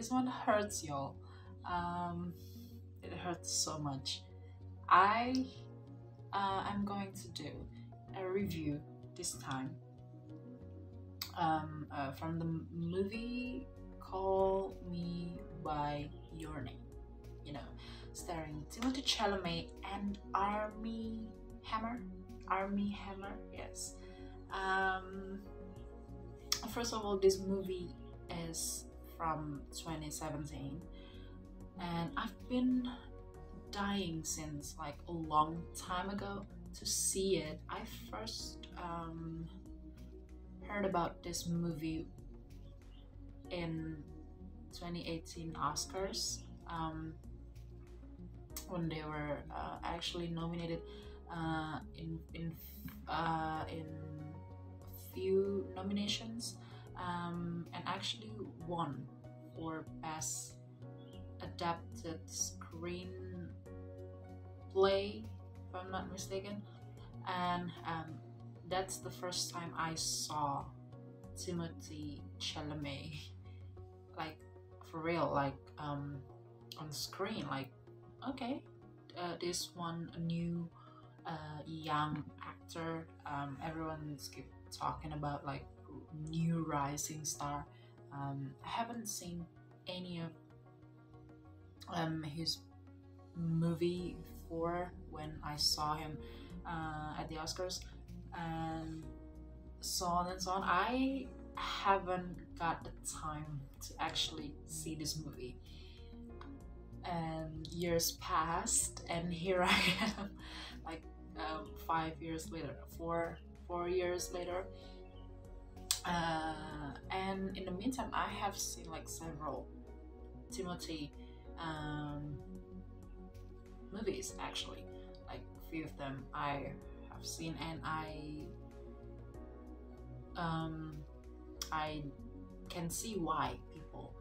this one hurts, y'all. Um, it hurts so much. I uh, am going to do a review this time um, uh, from the movie Call Me by Your Name. You know, starring Timothée Chalamet and Armie Hammer. Armie Hammer, yes. Um, first of all, this movie is from 2017, and I've been dying since like a long time ago to see it. I first um, heard about this movie in 2018 Oscars um, when they were uh, actually nominated uh, in in uh, in a few nominations um, and actually won for best adapted screen play if I'm not mistaken. And um, that's the first time I saw Timothée Chalamet like for real like um, on screen like okay uh, this one a new uh, young actor um, everyone's keep talking about like new rising star um, I haven't seen any of um, his movie before when I saw him uh, at the Oscars and so on and so on. I haven't got the time to actually see this movie. And years passed, and here I am, like um, five years later, four four years later. Uh, and in the meantime, I have seen like several Timothée um, movies actually, like a few of them I have seen, and I um, I can see why people,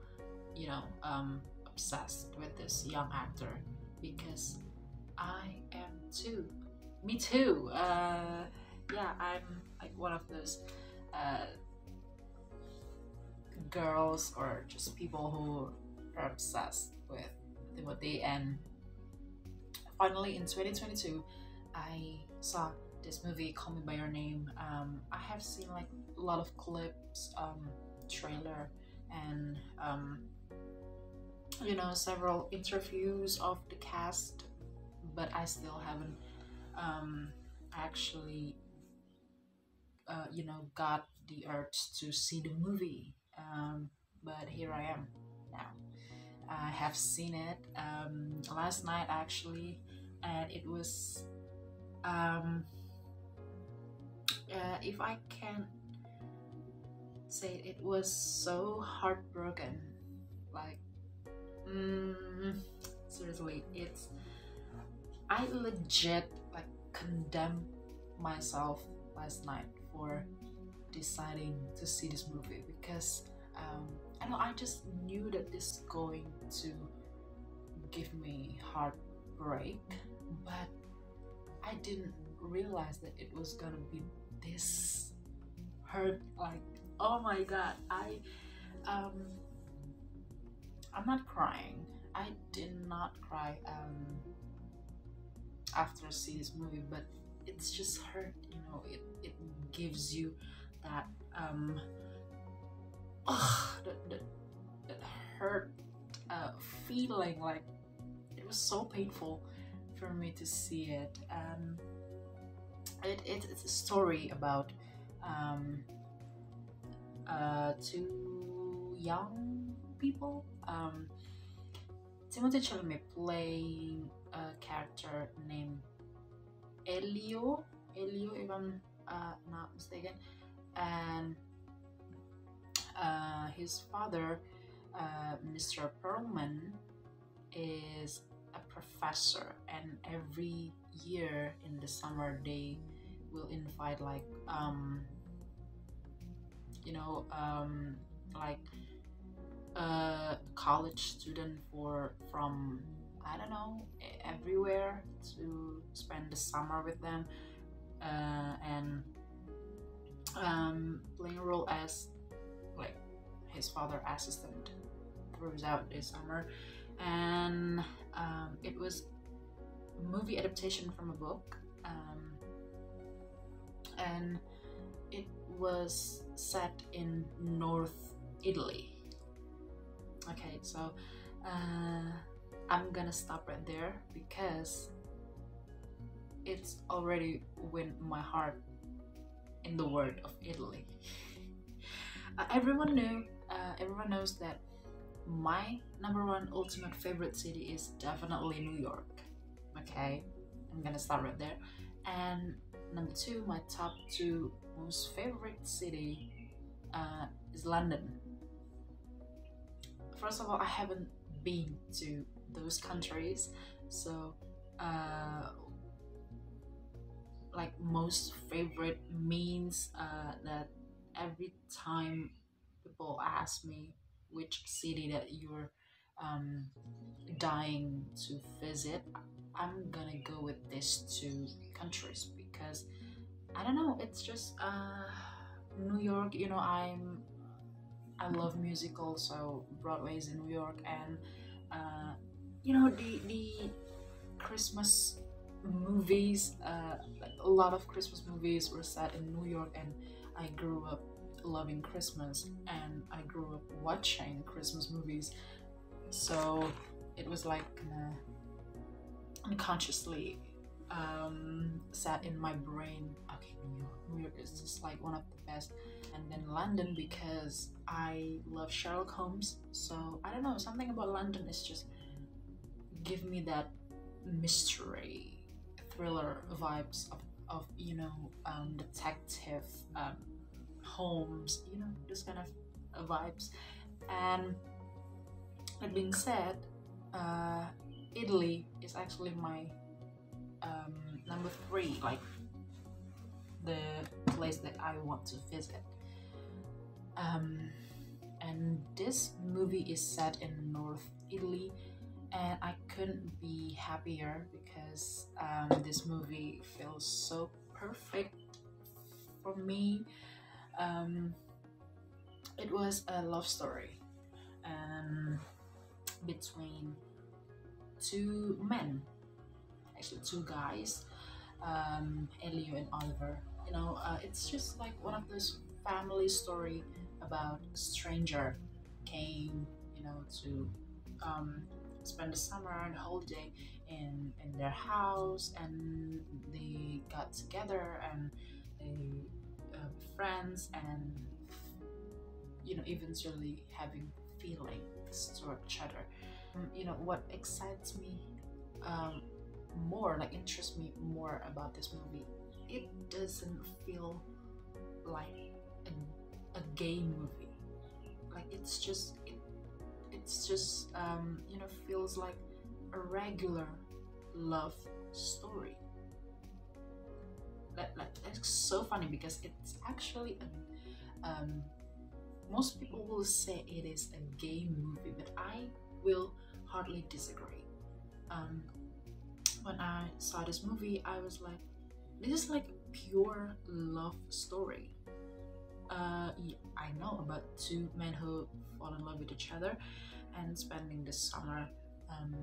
you know, um, obsessed with this young actor because I am too. Me too. Uh, yeah, I'm like one of those uh, girls or just people who are obsessed with Timothée. And finally, in 2022, I saw this movie call me by your name um, i have seen like a lot of clips um, trailer and um, you know several interviews of the cast but i still haven't um, actually uh, you know got the urge to see the movie um, but here i am now i have seen it um, last night actually and it was um, uh, if I can say it, it was so heartbroken. Like, mm, seriously, it's. I legit like condemned myself last night for deciding to see this movie because um, I know I just knew that this is going to give me heartbreak, but I didn't realize that it was gonna be this hurt like oh my god i um i'm not crying. I did not cry um after seeing this movie but it's just hurt you know it, it gives you that um oh, that, that, hurt uh, feeling like it was so painful for me to see it um it, it, it's a story about um, uh, two young people. Um, Timothée Chalamet playing a character named Elio, Elio, if I'm uh, not mistaken, and uh, his father, uh, Mr. Perlman, is a professor, and every year in the summer they will invite like um you know um like a college student for from I don't know everywhere to spend the summer with them uh, and um, playing a role as like his father assistant throughout this summer, and um, it was a movie adaptation from a book, um, and it was set in North Italy. Okay, so uh, I'm gonna stop right there because it's already win my heart in the world of Italy. uh, everyone knew, uh, everyone knows that my number one ultimate favorite city is definitely New York. Okay, I'm gonna start right there. And number two, my top two most favorite city uh, is London. First of all, I haven't been to those countries, so uh, like most favorite means uh, that every time people ask me which city that you're um, dying to visit, I'm gonna go with these two countries because I don't know, it's just uh, New York. You know, I'm I love musicals, so Broadway is in New York, and uh, you know the the Christmas movies. Uh, a lot of Christmas movies were set in New York, and I grew up loving Christmas, and I grew up watching Christmas movies. So it was like uh, unconsciously um, sat in my brain. Okay, New York, New York is just like one of the best. And then London because I love Sherlock Holmes. So I don't know, something about London is just give me that mystery thriller vibes of, of you know um, detective um, Holmes you know this kind of vibes. And that being said uh, italy is actually my um, number three like the place that i want to visit. Um, and this movie is set in north italy and I couldn't be happier because um, this movie feels so perfect for me. Um, it was a love story um, between two men, actually two guys, um, Elio and Oliver. You know, uh, it's just like one of those family story about stranger came, you know, to um, spend the summer and holiday in in their house and they got together and they uh, friends and you know eventually having feelings toward each other. Um, you know what excites me um, more like interests me more about this movie it doesn't feel like a, a gay movie. Like it's just it's just um, you know feels like a regular love story. That that's so funny because it's actually a, um, most people will say it is a gay movie but i will hardly disagree. Um, when i saw this movie i was like this is like pure love story I know about two men who fall in love with each other and spending the summer um,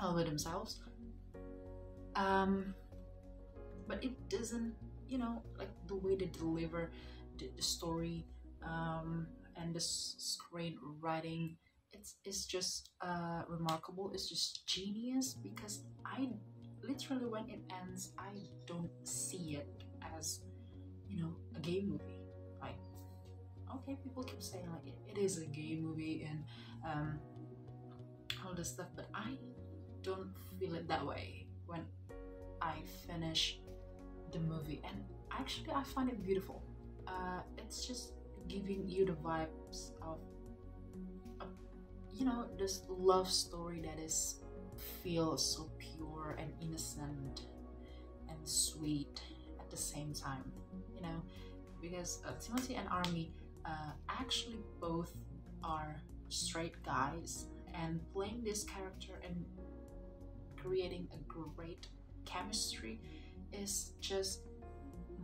all by themselves. Um, but it doesn't, you know, like the way they deliver the, the story um, and the screenwriting. It's, it's just uh, remarkable. It's just genius because I literally, when it ends, I don't see it as, you know, a gay movie okay, people keep saying like it, it is a gay movie and um, all this stuff, but I don't feel it that way when I finish the movie. And actually, I find it beautiful. Uh, it's just giving you the vibes of, of, you know, this love story that is feels so pure and innocent and sweet at the same time. You know, because uh, Timothée and Armie uh, actually both are straight guys and playing this character and creating a great chemistry is just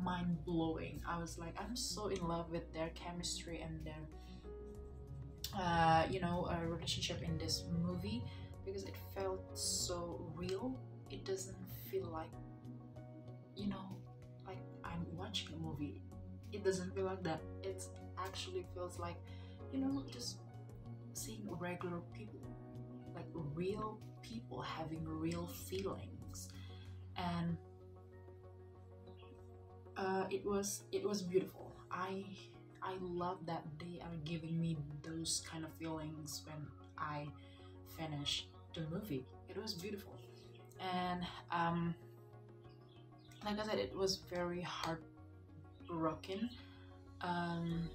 mind blowing. I was like, I'm so in love with their chemistry and their uh, you know a relationship in this movie because it felt so real. It doesn't feel like you know like i'm watching a movie. It doesn't feel like that. It actually feels like you know just seeing regular people like real people having real feelings. And uh, it was it was beautiful. I i love that they are giving me those kind of feelings when i finish the movie. It was beautiful. And um like i said it was very heartbroken. Um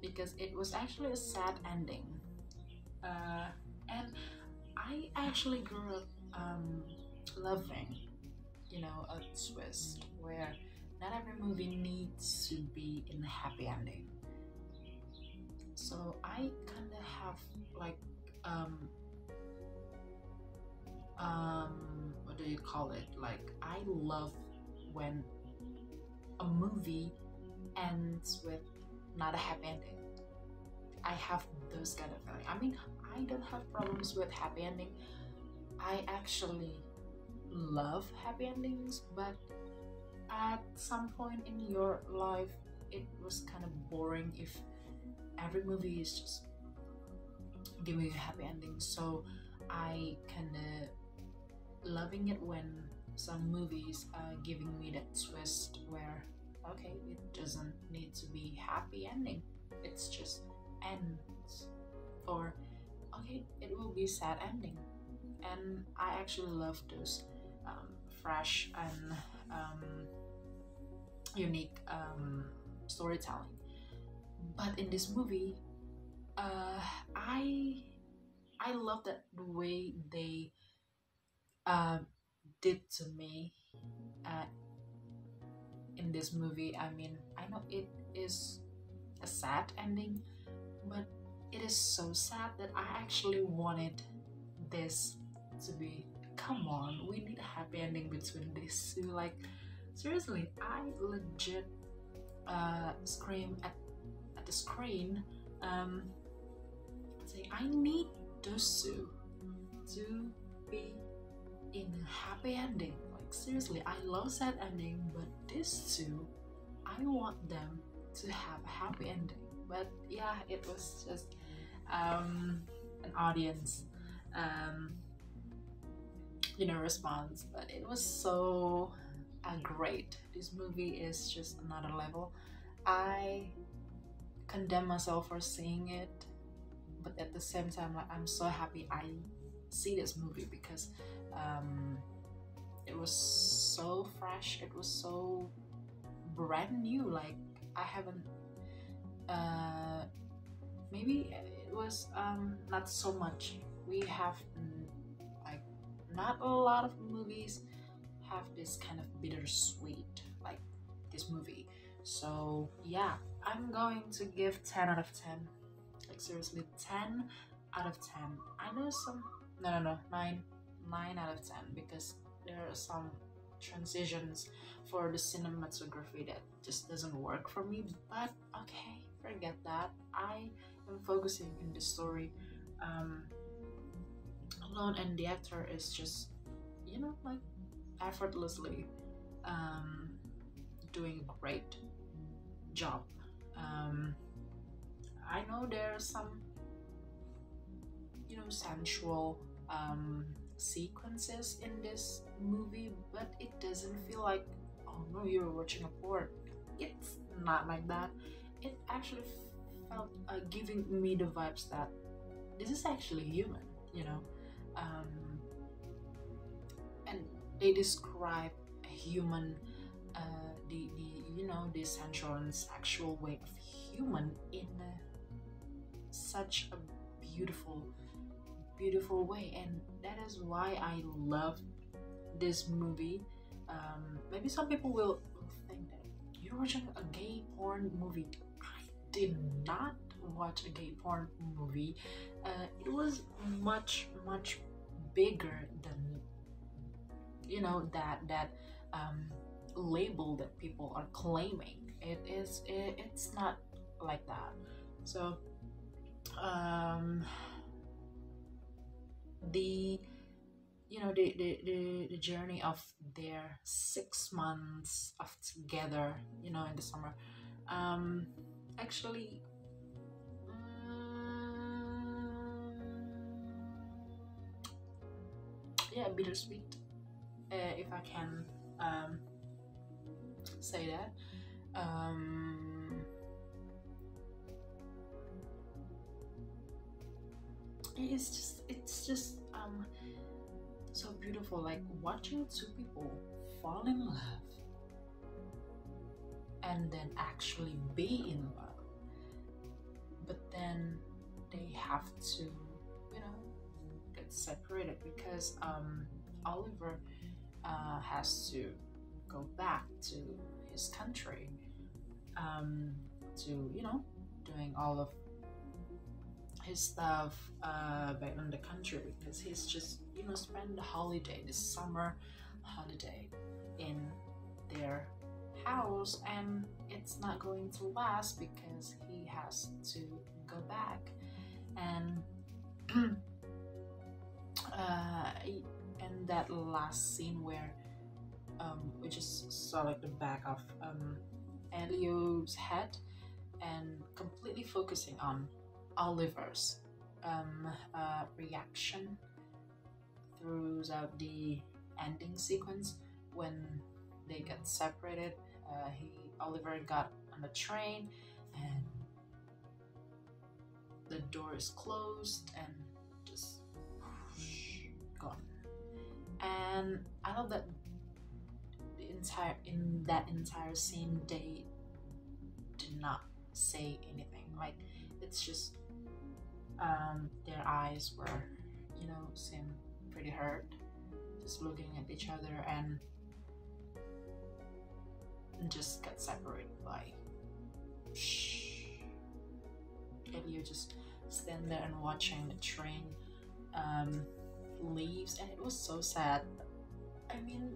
because it was actually a sad ending uh and i actually grew up um loving you know a twist where not every movie needs to be in a happy ending. So I kind of have like um um what do you call it? Like I love when a movie ends with not a happy ending. I have those kind of feeling. I mean, I don't have problems with happy ending. I actually love happy endings, but at some point in your life it was kind of boring if every movie is just giving you a happy ending so i kind of loving it when some movies are giving me that twist where okay it doesn't need to be happy ending. It's just ends. Or okay it will be sad ending. And i actually love those um, fresh and um, unique um, storytelling. But in this movie, uh, I I love that the way they uh, did to me uh, in this movie. I mean, I know it is a sad ending, but it is so sad that I actually wanted this to be. Come on, we need a happy ending between these two. Like, seriously, I legit uh, scream at, at the screen um, saying, I need those two to be in a happy ending. Seriously, I love sad ending, but these two, I want them to have a happy ending. But yeah, it was just um, an audience. Um, you know response but it was so uh, great. This movie is just another level. I condemn myself for seeing it, but at the same time, like I'm so happy I see this movie because um, was so fresh. It was so brand new. Like I haven't. Uh, maybe it was um, not so much. We have mm, like not a lot of movies have this kind of bittersweet like this movie. So yeah, I'm going to give 10 out of 10. Like seriously, 10 out of 10. I know some no no no 9 9 out of 10 because there are some transitions for the cinematography that just doesn't work for me but okay forget that i am focusing in the story um alone and the actor is just you know like effortlessly um, doing a great job. Um, I know there are some, you know, sensual um, sequences in this movie, but it doesn't feel like, oh no, you're watching a porn. It's not like that. It actually felt uh, giving me the vibes that this is actually human, you know. Um, and they describe a human uh, the, the you know the sensual and sexual way of human in a, such a beautiful beautiful way and that is why i love this movie. Um, maybe some people will think that you're watching a gay porn movie. I did not watch a gay porn movie. Uh, it was much much bigger than you know that that um, label that people are claiming. It is it, it's not like that. So um, the you know the, the, the, the journey of their six months of together you know in the summer. Um actually um, yeah bittersweet uh, if i can um say that. Um it's just it's just um so beautiful like watching two people fall in love and then actually be in love. But then they have to you know get separated because um oliver uh, has to go back to his country um to you know doing all of his stuff uh, back in the country because he's just you know spend the holiday this summer holiday in their house and it's not going to last because he has to go back. And uh, and that last scene where um, we just saw like the back of um, Elio's head and completely focusing on Oliver's um, uh, reaction throughout the ending sequence when they get separated. Uh, he Oliver got on the train and the door is closed and just whoosh, gone. And I love that the entire in that entire scene they did not say anything. Like it's just um, their eyes were, you know, seem pretty hurt, just looking at each other and just got separated by shh. And you just stand there and watching the train um, leaves, and it was so sad. I mean,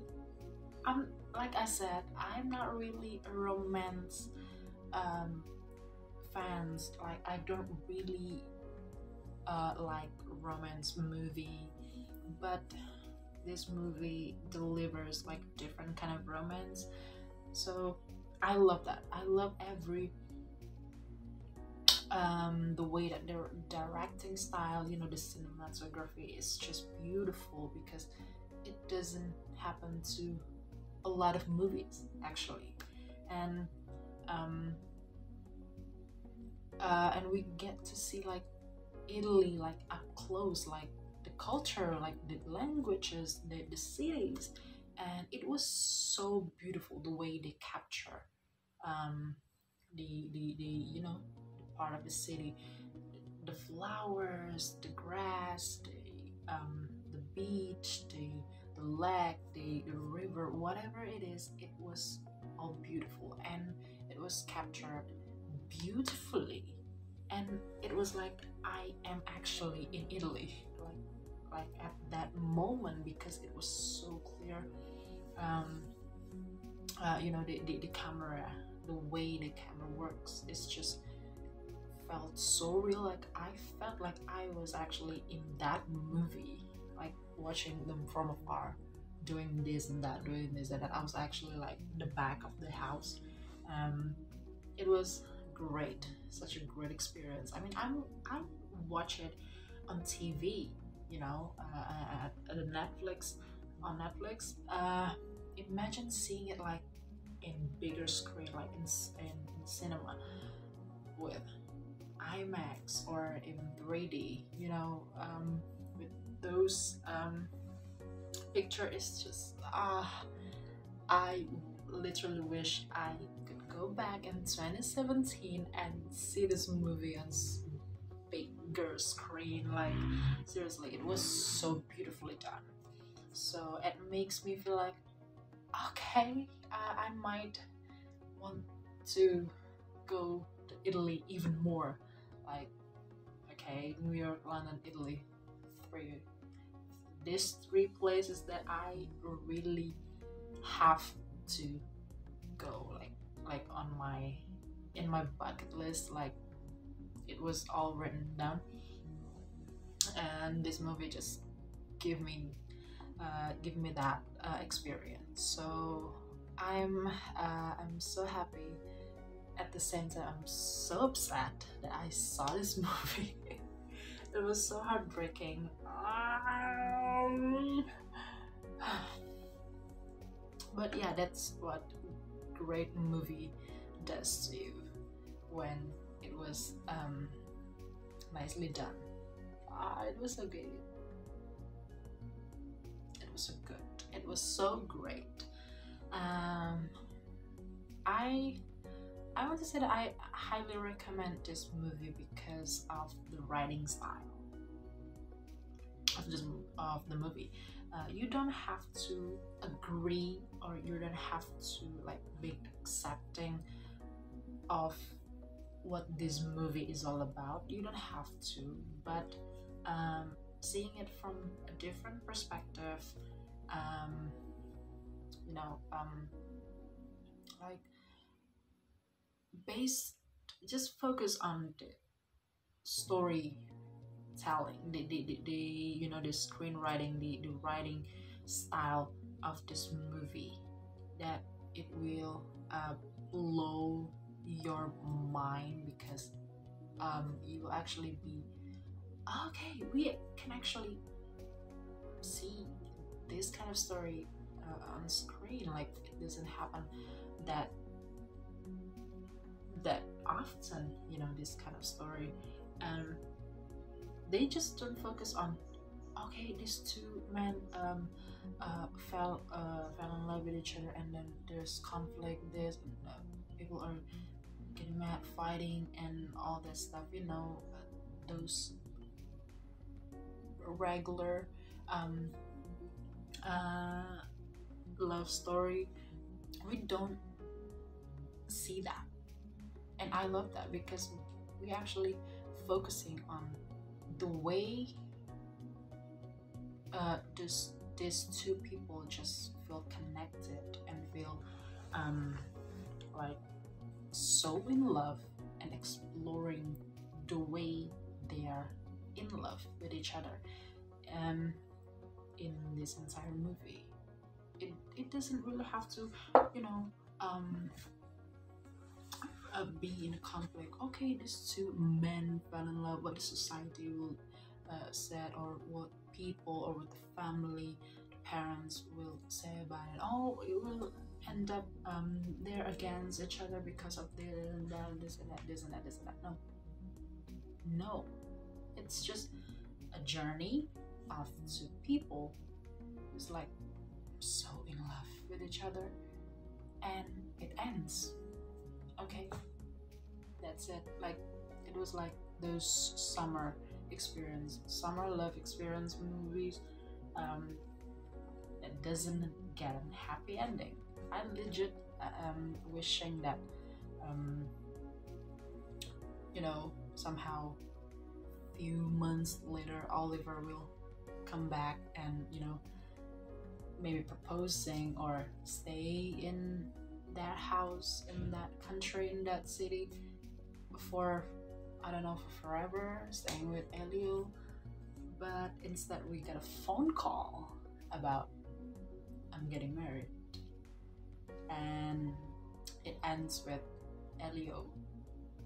I'm like I said, I'm not really a romance um, fans. Like I don't really uh, like romance movie, but this movie delivers like different kind of romance. So I love that. I love every um, the way that their directing style, you know, the cinematography is just beautiful because it doesn't happen to a lot of movies actually, and um, uh, and we get to see like Italy like up close, like the culture, like the languages, the, the cities, and it was so beautiful the way they capture um, the the the you know the part of the city, the flowers, the grass, the um, the beach, the the lake, the, the river, whatever it is, it was all beautiful and it was captured beautifully and it was like I am actually in Italy, like like at that moment because it was so clear. Um, uh, you know the, the, the camera, the way the camera works, it's just felt so real. Like I felt like I was actually in that movie, like watching them from afar, doing this and that, doing this and that. I was actually like the back of the house. Um, it was great such a great experience. I mean i'm i watch it on tv you know uh, at, at netflix on netflix. Uh imagine seeing it like in bigger screen like in, in, in cinema with imax or in 3d you know um with those um picture is just ah uh, i literally wish i go back in 2017 and see this movie on bigger screen like seriously it was so beautifully done. So it makes me feel like okay i might want to go to italy even more. Like okay new york london italy three. These three places that i really have to go like like on my in my bucket list like it was all written down. And this movie just give me uh, give me that uh, experience. So i'm uh, i'm so happy. At the same time i'm so upset that i saw this movie. It was so heartbreaking. Um, but yeah that's what great movie does to you when it was um, nicely done. Ah, it was so good. It was so good. It was so great. Um, i i want to say that i highly recommend this movie because of the writing style of this of the movie uh, you don't have to agree or you don't have to like be accepting of what this movie is all about. You don't have to but um, seeing it from a different perspective um, you know um, like based just focus on the story telling the, the, the, the you know the screenwriting the, the writing style of this movie that it will uh, blow your mind because um, you will actually be okay we can actually see this kind of story uh, on screen like it doesn't happen that that often you know this kind of story. And they just don't focus on okay these two men um, uh, fell uh, fell in love with each other and then there's conflict there's uh, people are getting mad fighting and all that stuff you know those regular um, uh, love story. We don't see that. And i love that because we actually focusing on the way uh, this these two people just feel connected and feel um, like so in love and exploring the way they are in love with each other um, in this entire movie. It, it doesn't really have to, you know, um, uh, be in a conflict. Okay, these two men fell in love. What the society will uh, said, or what people, or what the family, parents will say about it. Oh, it will end up um, they're against each other because of this and that, this and that, this and that, this and that. No, no, it's just a journey of two people who's like so in love with each other, and it ends. Okay, that's it. Like it was like those summer experience, summer love experience movies. Um, that doesn't get a happy ending I'm legit um, wishing that, um, you know, somehow few months later Oliver will come back and, you know, maybe proposing or stay in that house in that country in that city for I don't know for forever staying with Elio. But instead we get a phone call about I'm getting married. And it ends with Elio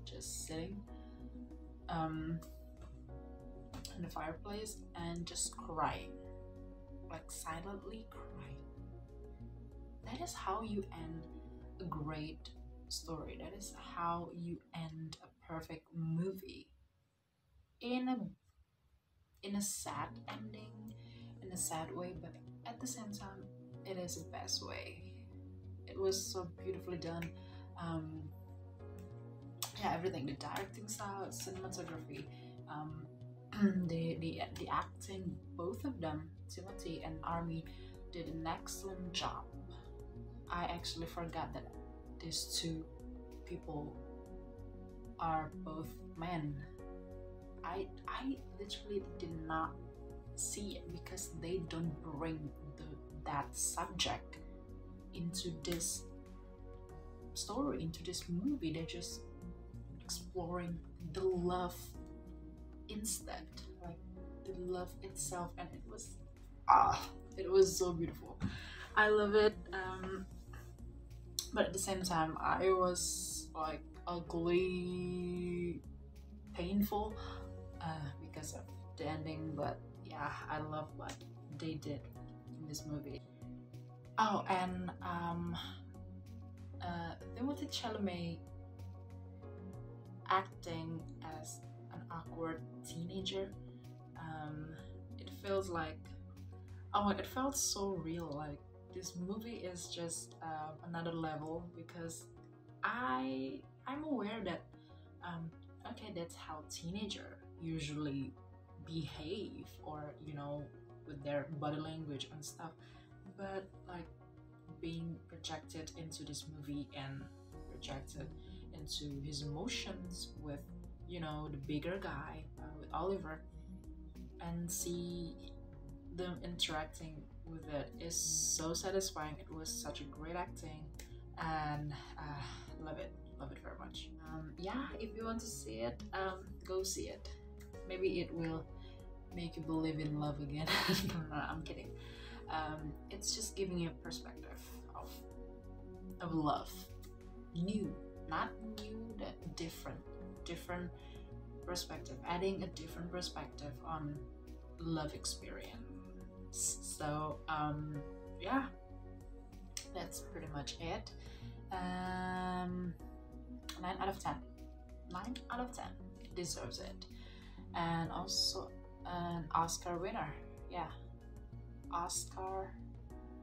just sitting um, in the fireplace and just crying, like silently crying. That is how you end a great story. That is how you end a perfect movie. In a in a sad ending, in a sad way, but at the same time, it is the best way it was so beautifully done. Um, yeah, everything the directing style, cinematography, um, the, the the acting, both of them, Timothée and Armie, did an excellent job. I actually forgot that these two people are both men. I I literally did not see it because they don't bring the that subject into this story, into this movie. They're just exploring the love instead, like the love itself, and it was ah, it was so beautiful. I love it. Um, but at the same time, I was like ugly, painful uh, because of the ending. But yeah, I love what they did in this movie. Oh, and um, uh, Timothée Chalamet acting as an awkward teenager. Um, it feels like oh, it felt so real. Like this movie is just uh, another level because I I'm aware that um, okay, that's how teenager usually behave or you know with their body language and stuff. But like being projected into this movie and projected into his emotions with you know the bigger guy uh, with oliver and see them interacting with it is so satisfying. It was such a great acting and uh, love it love it very much. Um, yeah if you want to see it um, go see it. Maybe it will make you believe in love again. No, no, i'm kidding. Um, it's just giving you a perspective of of love. New not new that different different perspective. Adding a different perspective on love experience so um yeah. That's pretty much it. Um 9 out of 10 9 out of 10 deserves it. And also an oscar winner. Yeah. Oscar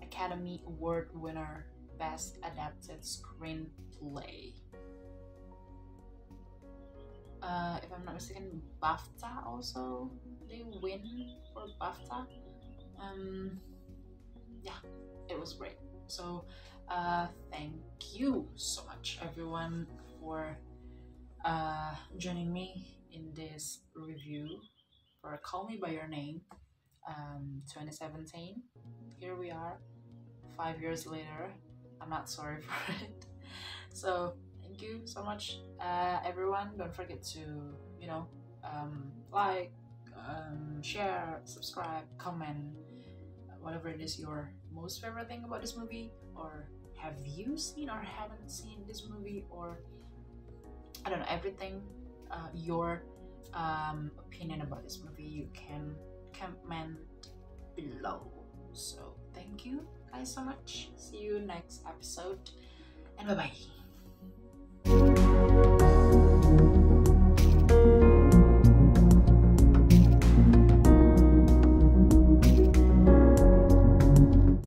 Academy Award winner Best Adapted Screenplay. Uh, if I'm not mistaken, BAFTA also they win for BAFTA. Um, yeah, it was great. So, uh, thank you so much, everyone, for uh, joining me in this review for Call Me by Your Name um, 2017. Here we are, five years later. I'm not sorry for it. So thank you so much, uh, everyone. Don't forget to you know um, like, um, share, subscribe, comment, whatever it is your most favorite thing about this movie, or have you seen or haven't seen this movie, or I don't know everything. Uh, your um, opinion about this movie, you can comment below. So thank you guys so much. See you next episode and bye bye.